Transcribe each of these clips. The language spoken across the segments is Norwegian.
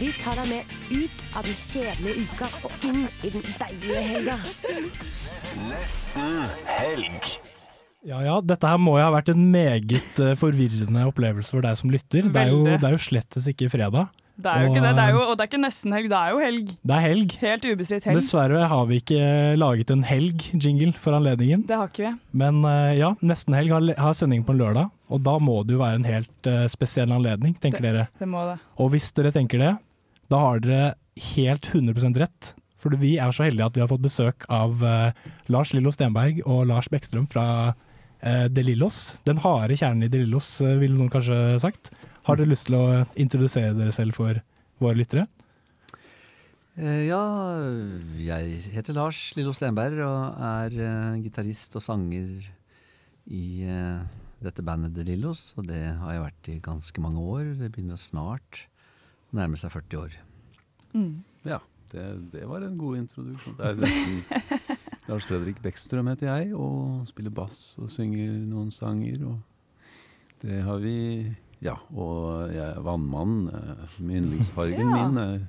Vi tar deg med ut av den kjedelige uka og inn i den deilige helga. Nesten helg. Ja ja, dette her må jo ha vært en meget eh, forvirrende opplevelse for deg som lytter. Det er jo, det er jo slettes ikke fredag. Det er jo Og, ikke det. det er jo, og det er ikke nesten helg, det er jo helg. Det er helg. Helt ubestridt helg. Dessverre har vi ikke laget en helg-jingle for anledningen. Det har ikke vi. Men eh, ja, nesten helg har, har sending på en lørdag, og da må det jo være en helt uh, spesiell anledning, tenker dere. Det må det. Og hvis dere tenker det, da har dere helt 100% rett. For vi er så heldige at vi har fått besøk av uh, Lars Lillo Stenberg og Lars Bekkstrøm fra uh, De Lillos. Den harde kjernen i De Lillos, uh, ville noen kanskje sagt. Har dere lyst til å introdusere dere selv for våre lyttere? Eh, Ja, jeg heter Lars Lillo Stenberg og er gitarist og sanger i eh, dette bandet The Lillos. Og det har jeg vært i ganske mange år. Det begynner snart å nærme seg 40 år. Ja, det, det var en god introduksjon. Det er nesten Lars Fredrik Bekkstrøm heter jeg, og spiller bass og synger noen sanger. Og det har vi Ja, og jeg er vannmann. eh, yndlingsfargen Ja. min er,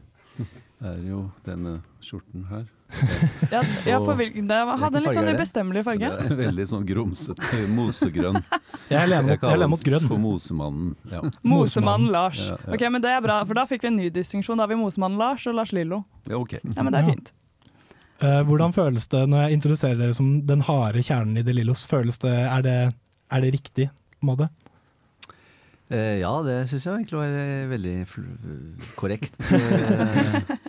er jo denne skjorten her. Ja, ja for hvilken, det hadde en litt sånn ubestemmelig farge. Det er veldig sånn grumsete, mosegrønn. Jeg lener mot, jeg mot den grønn. for Mosemannen. Ja. Mosemannen Lars. Ja, ja. Ok, men Det er bra, for da fikk vi en ny distinksjon. Da har vi Mosemannen Lars og Lars Lillo. ja, ok. Ja, men det er fint. Eh, hvordan føles det når jeg introduserer dere som den harde kjernen i De Lillos? Føles det, er, det, er det riktig, på en måte? Eh, ja, det syns jeg egentlig var eh, veldig fl- korrekt.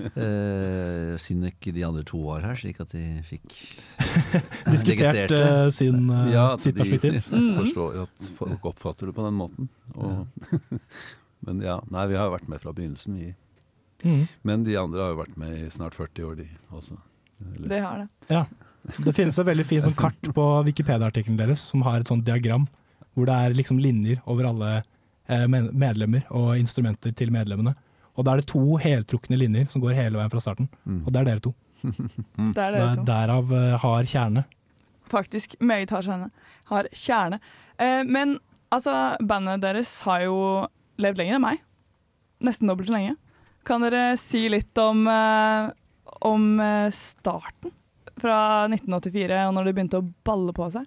Eh, eh, synd ikke de andre to var her, slik at de fikk eh, Diskutert det. eh, sin, uh, Ja, sitt de perspektiv. forstår at folk oppfatter det på den måten. Og, men ja, nei, vi har jo vært med fra begynnelsen, vi. Mhm. Men de andre har jo vært med i snart 40 år, de også. Eller- Det har det. Ja. Det finnes et veldig fint sånn kart på Wikipedia-artikkelen deres som har et sånt diagram hvor det er liksom linjer over alle medlemmer og instrumenter til medlemmene. Og da er det to heltrukne linjer som går hele veien fra starten. Mm. Og det er dere to. Det Så er det dere er to. derav uh, har kjerne. Faktisk meget har kjerne. Har kjerne. Eh, men altså, bandet deres har jo levd lenger enn meg. Nesten dobbelt så lenge. Kan dere si litt om, eh, om eh, starten? Fra 1984 og når det begynte å balle på seg?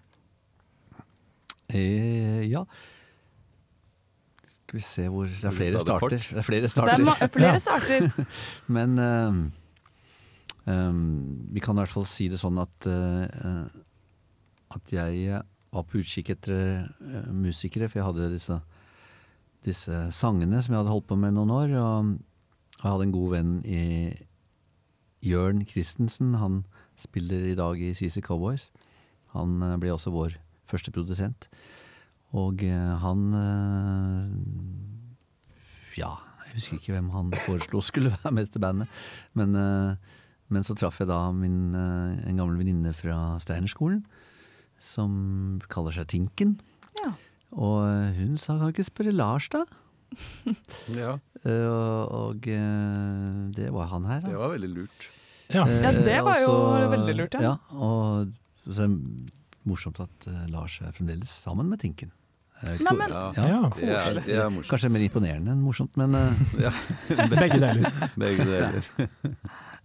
Eh, ja. Skal vi se hvor Det er flere starter. Det er flere Det er starter. Ja. Men ehm, um, vi kan i hvert fall si det sånn at uh, At jeg var på utkikk etter uh, musikere, for jeg hadde disse, disse sangene som jeg hadde holdt på med noen år. Og jeg hadde en god venn i Jørn Christensen. Han spiller i dag i CC Cowboys. Han ble også vår første produsent. Og eh, han eh, Ja, jeg husker ikke hvem han foreslo skulle være med til bandet. Men, eh, men så traff jeg da min, en gammel venninne fra Steinerskolen, som kaller seg Tinken. Ja. Og hun sa kan du ikke spørre Lars, da? Ja, Eh, og og det var han her, da. det var veldig lurt. Ja. Ja, det var jo og veldig lurt, ja. ja. Og så morsomt at eh, Lars er fremdeles sammen med Tinken. Nei, men, Ja, Ja. det, er, det er morsomt. Kanskje mer imponerende enn morsomt, men eh, Ja, Begge deler. begge deler.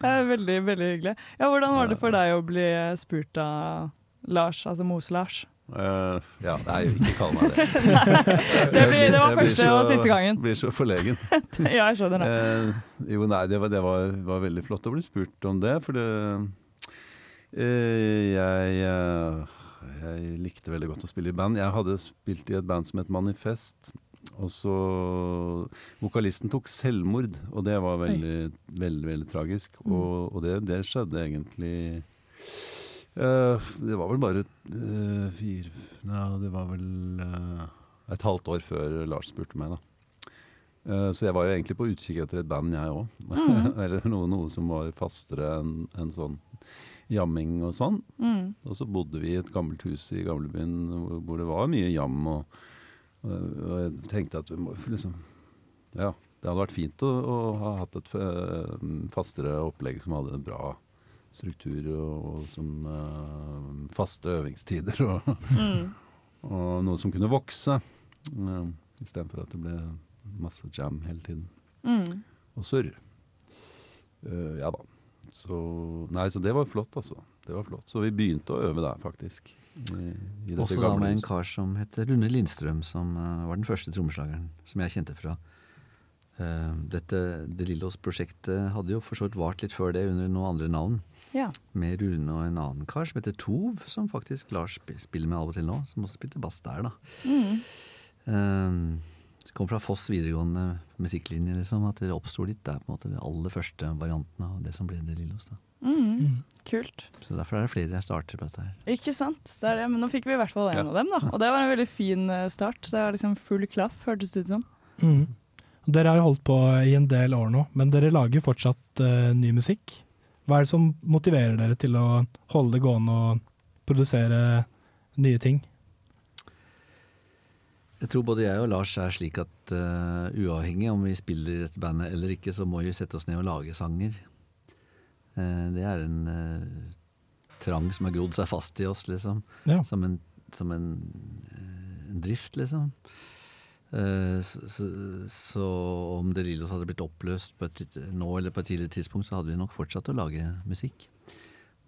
Det er veldig, veldig hyggelig. Ja, hvordan var det for deg å bli spurt av Lars, altså Mose-Lars? Uh, ja, nei, ikke kall meg det. Det, blir, det var første så- og siste gangen. Blir så forlegen. Ja, jeg skjønner det. Uh, jo, nei, det, var, det var, var veldig flott å bli spurt om det, for det uh, jeg, eh, jeg likte veldig godt å spille i band. Jeg hadde spilt i et band som het Manifest, og så Vokalisten tok selvmord, og det var veldig, veldig, veldig tragisk. Og, og det, det skjedde egentlig uh, Det var vel bare uh, fire Nei, det var vel uh, et halvt år før Lars spurte meg, da. Eh, så jeg var jo egentlig på utkikk etter et band, jeg òg. Mm. Eller noe, noe som var fastere enn en sånn jamming og sånn. Mm. Og så bodde vi i et gammelt hus i gamlebyen hvor, hvor det var mye jam. Og, og, jeg tenkte at vi må liksom Ja, det hadde vært fint å, å ha hatt et eh, fastere opplegg som hadde en bra struktur og, og som uh, faste øvingstider. Og, Mm. og noe som kunne vokse. Uh, Istedenfor at det ble masse jam hele tiden. Mm. Og surr. Uh, ja da. Så Nei, så det var flott, altså. Det var flott. Så vi begynte å øve der, faktisk. I, i dette Også da med en huset. kar som het Rune Lindstrøm, som uh, var den første trommeslageren som jeg kjente fra. Uh, dette De Lillos-prosjektet hadde jo for så vidt vart litt før det under noen andre navn. Ja. Med Rune og en annen kar som heter Tov, som faktisk Lars sp- spiller med av og til nå. Som også spilte bass der, da. Mm. Eh, det kom fra Foss videregående musikklinje, liksom. At det oppsto litt der, på en måte. Den aller første variantene av det som ble det Lillos. da. Mm. Kult. Så derfor er det flere jeg starter på dette her. Ikke sant? Det er det. Men nå fikk vi i hvert fall en Ja. av dem, da. Og det var en veldig fin eh, start. Det var liksom full klaff, hørtes det ut som. Mm. Dere har jo holdt på i en del år nå, men dere lager fortsatt uh, ny musikk. Hva er det som motiverer dere til å holde det gående og produsere nye ting? Jeg tror både jeg og Lars er slik at uh, uavhengig om vi spiller i dette bandet eller ikke, så må vi sette oss ned og lage sanger. Uh, det er en uh, trang som har grodd seg fast i oss, liksom. Ja. Som en, som en, en drift, liksom. Så, så, så om De Lillos hadde blitt oppløst på et, nå eller på et tidligere tidspunkt, så hadde vi nok fortsatt å lage musikk.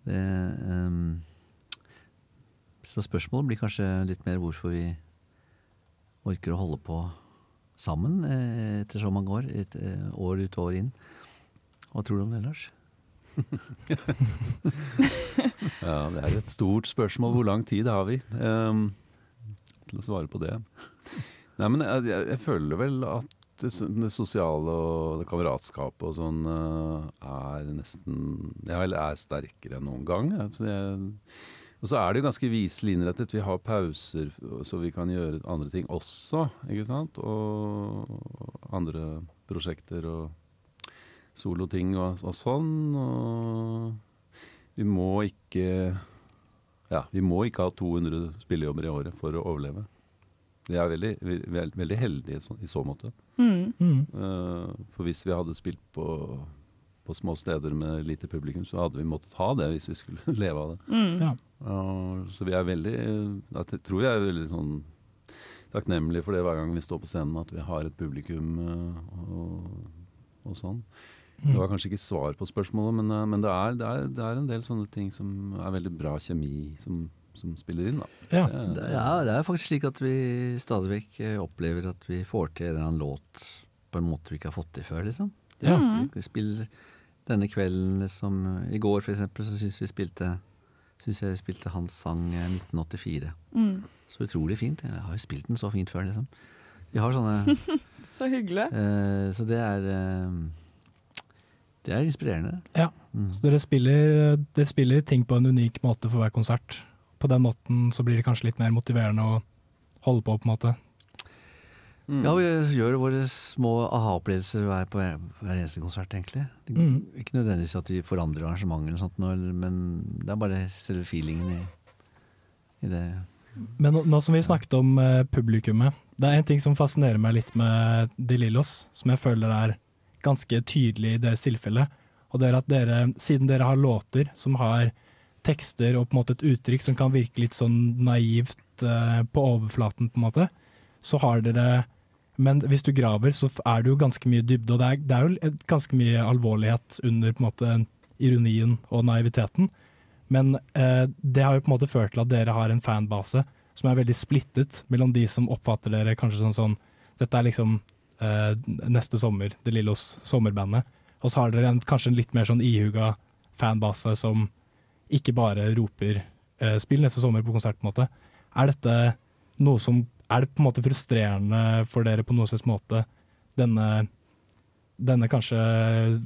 Det, um, så spørsmålet blir kanskje litt mer hvorfor vi orker å holde på sammen eh, etter så mange år, et, eh, år ut og år inn. Hva tror du om det, Lars? Ja, det er et stort spørsmål. Hvor lang tid har vi um, til å svare på det? Nei, men jeg, jeg, jeg føler vel at det, det sosiale og det kameratskapet og sånn eh, er nesten Ja, eller er sterkere enn noen gang. Altså, jeg, og så er det jo ganske viselig innrettet. Vi har pauser så vi kan gjøre andre ting også, ikke sant? Og andre prosjekter og soloting og, og sånn. Og vi må ikke Ja, vi må ikke ha 200 spillejobber i året for å overleve. Vi er veldig, er veldig heldige i så, i så måte. Mm. Mm. Eh, for hvis vi hadde spilt på, på små steder med lite publikum, så hadde vi måttet ha det hvis vi skulle leve av det. Mm. Ja. Så vi er veldig Jeg tror jeg er veldig sånn takknemlig for det hver gang vi står på scenen, at vi har et publikum eh, og, og sånn. Det var kanskje ikke svar på spørsmålet, men, eh, men det, er, det, er, det er en del sånne ting som er veldig bra kjemi som, som spiller inn. da. Ja. Det- Det, ja, det er faktisk slik at vi stadig vekk eh, opplever at vi får til en eller annen låt på en måte vi ikke har fått til før, liksom. Ja. Vi spiller denne kvelden liksom I går, for eksempel, så syns vi spilte Syns jeg spilte hans sang eh, 1984. Mm. Så utrolig fint. Jeg har jo spilt den så fint før, liksom. Vi har sånne Så hyggelig. eh, Så det er eh, Det er inspirerende. Ja. Mm. Så dere spiller, dere spiller ting på en unik måte for hver konsert. På den måten så blir det kanskje litt mer motiverende å holde på, på en måte. Mm. Ja, vi gjør våre små aha-opplevelser hver, på hver, hver eneste konsert, egentlig. Det, Mm. Ikke nødvendigvis at vi forandrer arrangementet, eller sånt, men det er bare selve feelingen i, i det. Men nå, nå som vi snakket om eh, publikummet, det er en ting som fascinerer meg litt med De Lillos, som jeg føler er ganske tydelig i deres tilfelle. Og det er at dere, siden dere har låter som har tekster og på en måte et uttrykk som kan virke litt sånn naivt eh, på overflaten, på en måte, så har dere Men hvis du graver, så er det jo ganske mye dybde, og det er, det er jo ganske mye alvorlighet under på en måte ironien og naiviteten. Men eh, det har jo på en måte ført til at dere har en fanbase som er veldig splittet mellom de som oppfatter dere kanskje sånn sånn Dette er liksom eh, neste sommer, Det Lillos sommerbandet. Og så har dere en, kanskje en litt mer sånn ihuga fanbase som ikke bare roper eh, 'spill neste sommer' på konsert, på en måte. Er dette noe som Er det på en måte frustrerende for dere på noen slags måte, denne, denne kanskje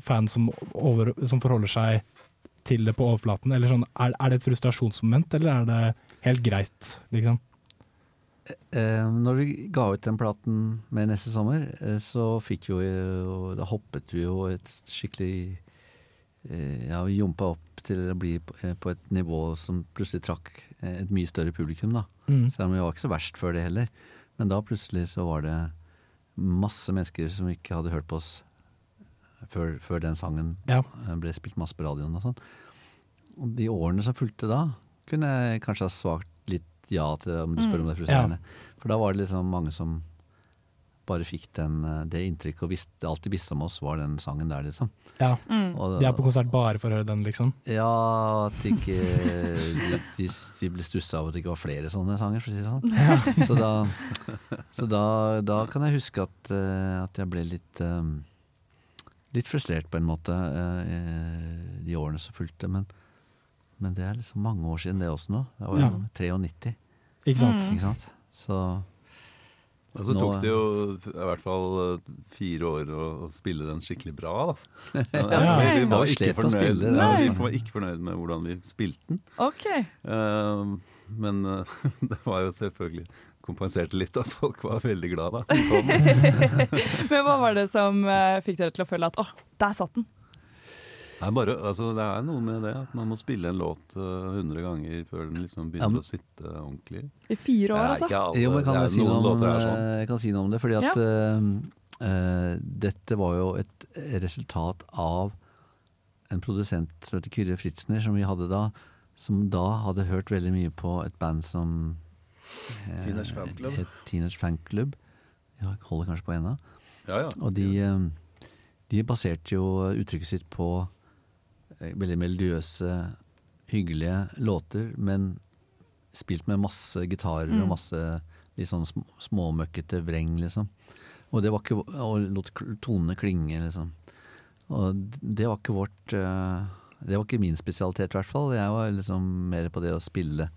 fan som, over, som forholder seg til det på overflaten? Eller sånn, er, er det et frustrasjonsmoment, eller er det helt greit, liksom? Eh, når vi ga ut den platen med neste sommer, eh, så fikk jo eh, Da hoppet vi jo et skikkelig eh, Ja, vi jumpa opp til å bli på, eh, et nivå som plutselig trakk eh, et mye større publikum, da. Mm. Selv om vi var ikke så verst før det heller. Men da plutselig så var det masse mennesker som ikke hadde hørt på oss før, før den sangen Ja. eh, ble spilt masse på radioen og sånn. Og de årene som fulgte da, kunne jeg kanskje ha svart litt ja til om du spør om det er frustrerende. For da var det liksom mange som bare fikk den, eh, det inntrykket og visste, alltid visste om oss, var den sangen der, liksom. ja. Mm. Og, De er på konsert bare for å høre den, liksom. ja, at de ikke De, de, de ble stussa av at det ikke var flere sånne sanger, for å si det sånn. Så da, så da, da kan jeg huske at, eh, at jeg ble litt eh, Litt frustrert på en måte de årene som fulgte. Men, men det er liksom mange år siden det også nå. Det var Ja. 93, Ikke sant? ikke sant? Så Og så tok det jo i hvert fall eh, fire år å, å spille den skikkelig bra, da. Ja, Ja. vi, vi, var ikke fornøyd, ja, vi var ikke fornøyd med hvordan vi spilte den. OK. Uh, men uh, det var jo selvfølgelig kompenserte litt at folk var veldig glad da. Men hva var det som uh, fikk dere til å føle at å, der satt den? Nei, bare, altså, det er noe med det at man må spille en låt hundre 100 ganger før den liksom begynner ja. å sitte ordentlig. I fire år, altså? alle. Jo, men kan jeg, er si noe om, er sånn. eh, jeg kan si noe om det? Fordi at ja. uh, uh, dette var jo et resultat av en produsent som heter Kyrre Fritzner, som vi hadde da, som da hadde hørt veldig mye på et band som eh, Teenage Fan Club. Teenage Fan Club. Ja, holder kanskje på ennå. Ja, ja. Og de, de baserte jo uttrykket sitt på veldig melodiøse, hyggelige låter, men spilt med masse gitarer og masse litt sånn sm småmøkkete vreng, liksom. Og det var ikke Og lot tonene klinge, liksom. Og det var ikke vårt eh, Det var ikke min spesialitet, i hvert fall. Jeg var liksom mer på det å spille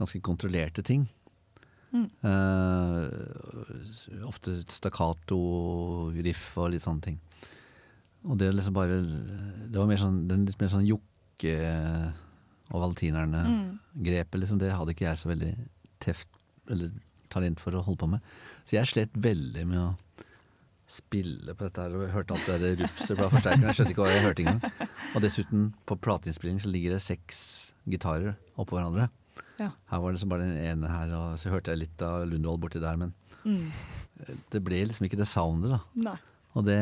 ganske kontrollerte ting. Eh, ofte stakkato, riff og litt sånne ting. Og det liksom bare Det var mer sånn, den litt mer sånn Jokke og Valentinerne-grepet, liksom, det hadde ikke jeg så veldig teft eller talent for å holde på med. Så jeg slet veldig med å spille på dette her. Og jeg hørte alt det der rufset på forsterkeren. Jeg skjønte ikke hva jeg hørte engang. Og dessuten, på plateinnspilling så ligger det seks gitarer oppå hverandre. Ja. Her var det så bare den ene her, og så hørte jeg litt av Lundvold borti der, men Mm. det ble liksom ikke det soundet, da. Nei. Og det,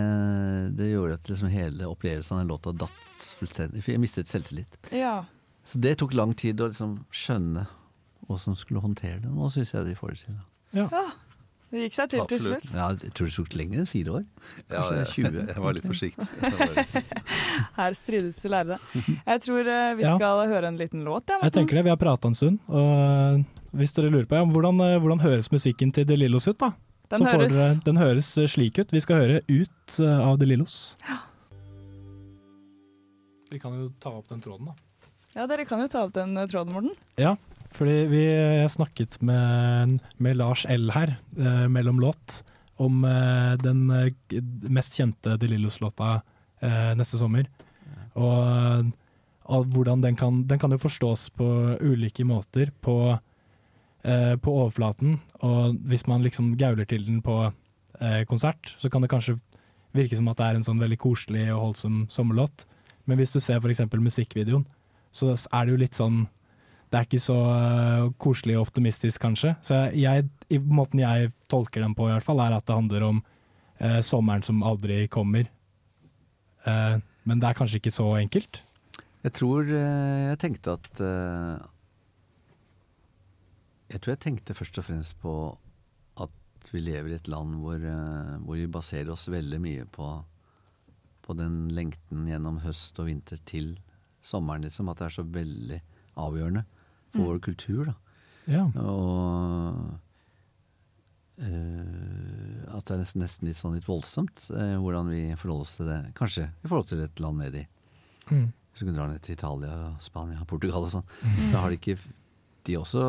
det gjorde at liksom hele opplevelsen av den låta datt fullstendig. For jeg mistet selvtillit. Ja. Så det tok lang tid å liksom skjønne hva som skulle håndtere det. Nå syns jeg de får det til. Da. Det gikk seg til til slutt. Ja, jeg tror det tok lenger enn fire år. Ja, jeg, 20. jeg var litt forsiktig. Her strides de lærde. Jeg tror eh, vi Ja. skal høre en liten låt. Ja, Jeg tenker det, Vi har prata en stund. Og hvis dere lurer på ja, hvordan, eh, hvordan høres musikken til De Lillos ut, da? Den så får høres dere, den høres eh, slik ut. Vi skal høre ut eh, av De Lillos. Vi kan jo ta opp den tråden, da. Ja, dere kan jo ta opp den eh, tråden, Morten. Ja, fordi vi snakket med, med Lars L her, eh, mellom låt, om eh, den mest kjente De Lillos-låta eh, neste sommer. Og og hvordan den kan, den kan jo forstås på ulike måter på, eh, på overflaten. Og hvis man liksom gauler til den på eh, konsert, så kan det kanskje virke som at det er en sånn veldig koselig og holdsom sommerlåt. Men hvis du ser f.eks. musikkvideoen, så er det jo litt sånn det er ikke så øh, koselig og optimistisk, kanskje. Så jeg, i måten jeg tolker den på, i hvert fall, er at det handler om øh, sommeren som aldri kommer. Eh, men det er kanskje ikke så enkelt. Jeg tror eh, jeg tenkte at eh, Jeg tror jeg tenkte først og fremst på at vi lever i et land hvor, eh, hvor vi baserer oss veldig mye på, på den lengten gjennom høst og vinter til sommeren, liksom. At det er så veldig avgjørende for vår kultur, da. Ja. Og eh, at det er nesten, litt sånn litt voldsomt eh, hvordan vi forholder oss til det. Kanskje i forhold til et land nedi Mm. Hvis du kan dra ned til Italia, Spania, Portugal og sånn, så har de ikke De også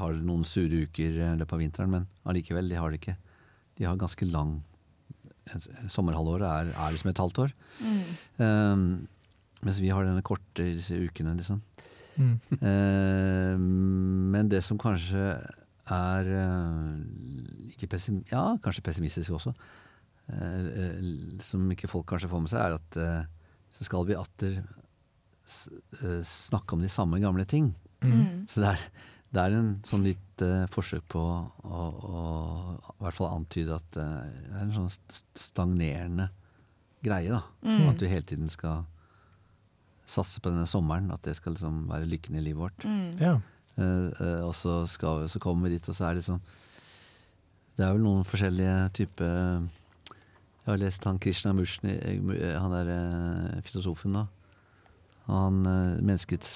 har noen sure uker i løpet av vinteren, men allikevel, de har det ikke. De har ganske lang Sommerhalvåret er, er liksom et halvt år. Um, mens vi har denne korte disse ukene, liksom. Mm. uh, men det som kanskje er uh, ikke pessim ja, kanskje pessimistisk også. Uh, eh, som ikke folk kanskje får med seg, er at eh, så skal vi atter s eh, snakke om de samme gamle ting. Mm. Så det er, det er en sånn litt uh, forsøk på å, å i hvert fall antyde at uh, det er en sånn stagnerende greie, da. Mm. At du hele tiden skal satse på denne sommeren. At det skal liksom være lykken i livet vårt. Mm. Ja. Uh, eh, og så, skal, så kommer vi dit, og så er det liksom Det er vel noen forskjellige typer Jeg har lest han Krishna Mushni, han der filosofen, da. Han, menneskets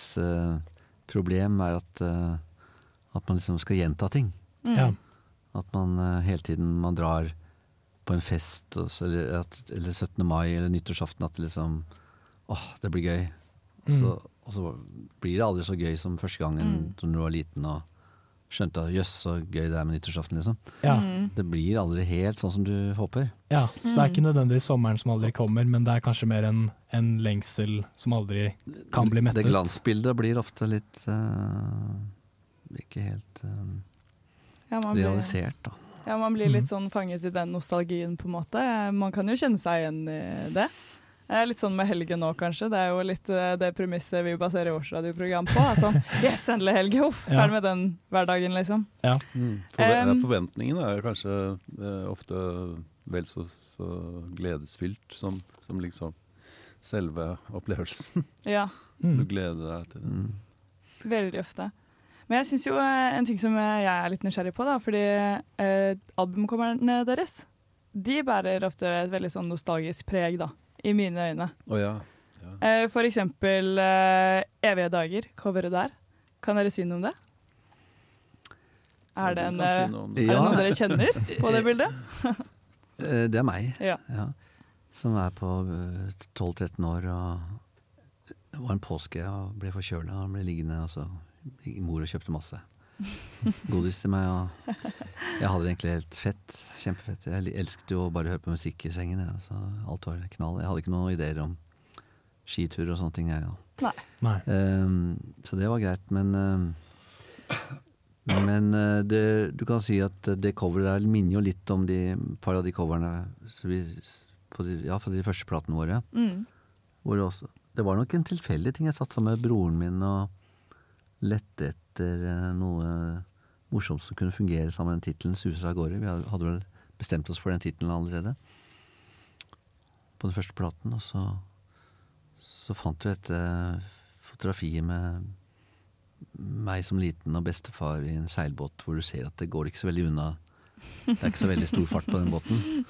problem er at, eh, at man liksom skal gjenta ting. Mm. ja. At man eh, hele tiden man drar på en fest, og så, eller, at, eller 17. mai eller nyttårsaften, at det liksom Åh, det blir gøy. Og så, og så blir det aldri så gøy som første gangen Mm. når du var liten og skjønte at jøss, så gøy det er med nyttårsaften, liksom. Ja. Mm. Det blir aldri helt sånn som du håper. ja. Så det er ikke nødvendigvis sommeren som aldri kommer, men det er kanskje mer en, en lengsel som aldri kan bli mettet. Det glansbildet blir ofte litt uh, ikke helt uh, Ja, blir, realisert, da. ja, man blir Mm. litt sånn fanget i den nostalgien, på en måte. Man kan jo kjenne seg igjen i det. Det er litt sånn med helgen nå, kanskje. Det er jo litt eh, det premisset vi baserer årsradioprogram på. Altså, yes, endelig helg! Uff, Ja. ferdig med den hverdagen, liksom. Forve Um, forventningene er kanskje eh, ofte vel så, så gledesfylt som, som liksom selve opplevelsen. Ja, Du Mm. gleder deg til det. Mm. veldig ofte. Men jeg syns jo eh, en ting som eh, jeg er litt nysgjerrig på, da, fordi eh, albumcoverne deres, de bærer ofte et veldig sånn nostalgisk preg, da, i mine øyne. Oh, ja. Eh, for eksempel eh, Evige dager, coveret der. Kan dere si noe om det? Er det, en, si eh, noe er det. Ja. noen dere kjenner på det bildet? Eh, Det er meg. Ja. Ja. Som er på eh, 12-13 år. Og det var en påske og ble forkjøla og ble liggende. Og så gikk mor og kjøpte masse godis til meg. Og jeg hadde det egentlig helt fett. Kjempefett. Jeg elsket jo å bare høre på musikk i sengen. Ja. Så alt var knall. Jeg hadde ikke noen ideer om skitur og sånne ting. Jeg, ja. Nei. Um, så det var greit, men um, Men uh, det, du kan si at det coveret der minner jo litt om de par av de coverne vi, på de, ja, på de første platene våre. Mm. Hvor det, også, det var nok en tilfeldig ting. Jeg satt sammen med broren min og lette etter eh, noe morsomt som kunne fungere sammen med den tittelen 'Suser av gårde'. Vi hadde vel bestemt oss for den tittelen allerede på den første platen. Og så, så fant vi et fotografiet fotografi med meg som liten og bestefar i en seilbåt hvor du ser at det går ikke så veldig unna. Det er ikke så veldig stor fart på den båten.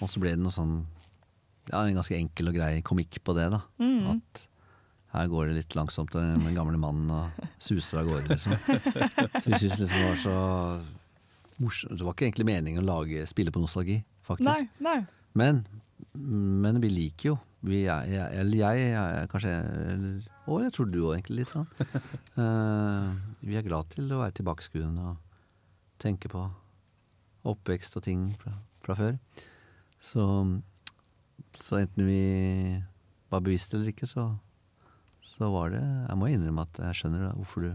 Og så ble det noe sånn ja, en ganske enkel og grei komikk på det, da. Mm. At her går det litt langsomt, og den gamle mannen og suser av gårde, liksom. Så vi syntes liksom det var så morsomt. Det var ikke egentlig meningen å lage, spille på nostalgi, faktisk. Nei, nei. Men, men vi liker jo vi er, jeg, Eller jeg, jeg kanskje eller, Og jeg tror du òg, egentlig, litt. Sånn. Uh, vi er glad til å være tilbakeskuende og tenke på oppvekst og ting fra, fra før. Så, så enten vi var bevisste eller ikke, så, så var det Jeg må innrømme at jeg skjønner da, hvorfor du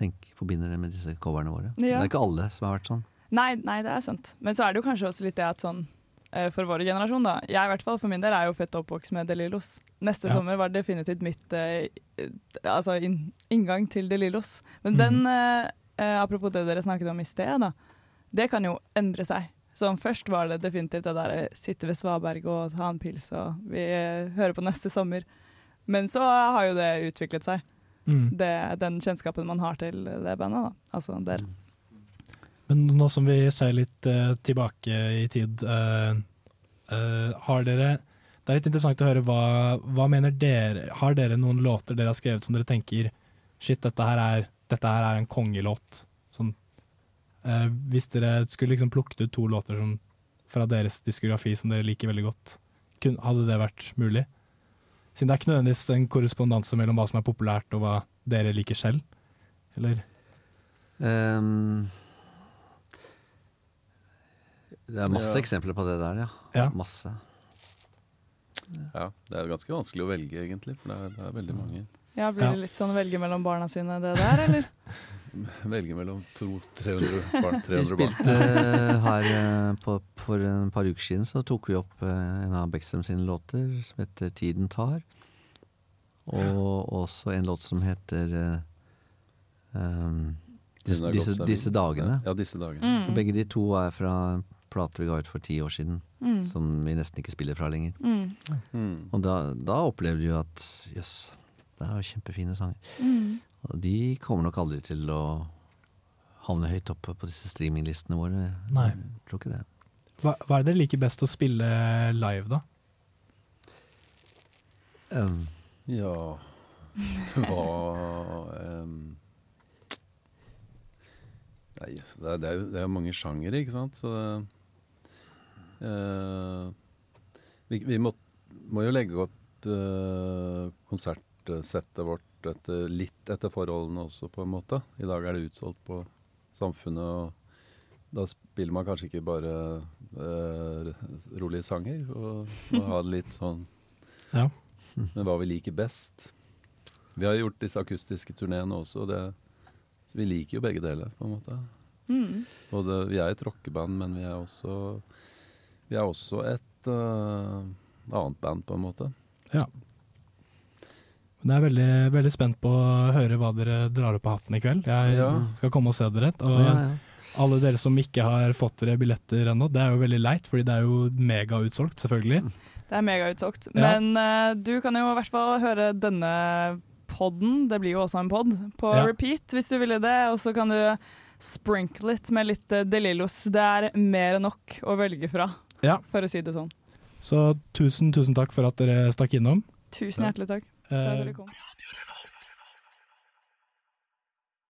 tenker, forbinder det med disse coverne våre. Det er ikke alle som har vært sånn. Nei, nei, det er sant. Men så er det jo kanskje også litt det at sånn eh, for vår generasjon, da. Jeg i hvert fall, for min del er jo født og oppvokst med De Lillos. Neste Ja. sommer var definitivt mitt eh, altså inn, inngang til De Lillos. Men mm. den, eh, eh, apropos det dere snakket om i sted, da. Det kan jo endre seg. Så først var det definitivt det der eh, sitte ved svaberg og ta en pils og vi eh, hører på neste sommer. Men så har jo det utviklet seg. Mm. Det, den kjennskapen man har til det bandet, da. Altså dere. Men nå som vi ser litt uh, tilbake i tid, uh, uh, har dere Det er litt interessant å høre hva, hva mener dere Har dere noen låter dere har skrevet som dere tenker Shit, dette her er, dette her er en kongelåt. Sånn, hvis dere skulle liksom plukket ut to låter som, fra deres diskografi som dere liker veldig godt, kun, hadde det vært mulig? Siden det er ikke nødvendigvis en korrespondanse mellom hva som er populært og hva dere liker selv. Eller? Um, det er masse Ja. eksempler på det der, ja. Ja. Masse. Ja, det er ganske vanskelig å velge, egentlig, for det er, det er veldig mange. Ja, Blir det litt sånn å velge mellom barna sine, det der, eller? velge mellom 200-300 barn. Vi 300 vi spilte eh, her eh, på, for en par uker siden, så tok vi opp eh, en av Beckstrøm sine låter som heter 'Tiden tar'. Og også en låt som heter um, disse, disse, disse dagene. Ja, disse dagene. Mm. Og begge de to er fra en plate vi ga ut for ti år siden, Mm. som vi nesten ikke spiller fra lenger. Mm. Mm. Og da, da opplevde du at jøss, det er jo kjempefine sanger. Mm. Og de kommer nok aldri til å havne høyt oppe på disse streaminglistene våre. Nei. Jeg tror ikke det. Hva, hva er det dere liker best å spille live, da? Um, Ja Hva um, Nei, det er, det er jo det er jo mange sjangere, ikke sant, så uh, Vi, vi må, må jo legge opp uh, konsertsettet vårt etter, litt etter forholdene også, på en måte. I dag er det utsolgt på Samfunnet, og da spiller man kanskje ikke bare eh, rolige sanger, og må ha det litt sånn Ja. Men hva vi liker best. Vi har gjort disse akustiske turneene også, og det, så vi liker jo begge deler, på en måte. Mm. Og det, vi er et rockeband, men vi er også, vi er også et uh, annet band, på en måte. Ja. Men Jeg er veldig, veldig spent på å høre hva dere drar opp av hatten i kveld. Jeg Ja. skal komme og se dere. Og ja, ja. alle dere som ikke har fått dere billetter ennå, det er jo veldig leit, fordi det er jo megautsolgt, selvfølgelig. Det er megautsolgt. Ja. Men uh, du kan jo i hvert fall høre denne podden, det blir jo også en pod, på Ja. repeat hvis du vil det. Og så kan du sprinkle litt med litt eh, De Lillos. Det er mer enn nok å velge fra, Ja. for å si det sånn. Så tusen, tusen takk for at dere stakk innom. Tusen hjertelig takk for at Eh, dere kom.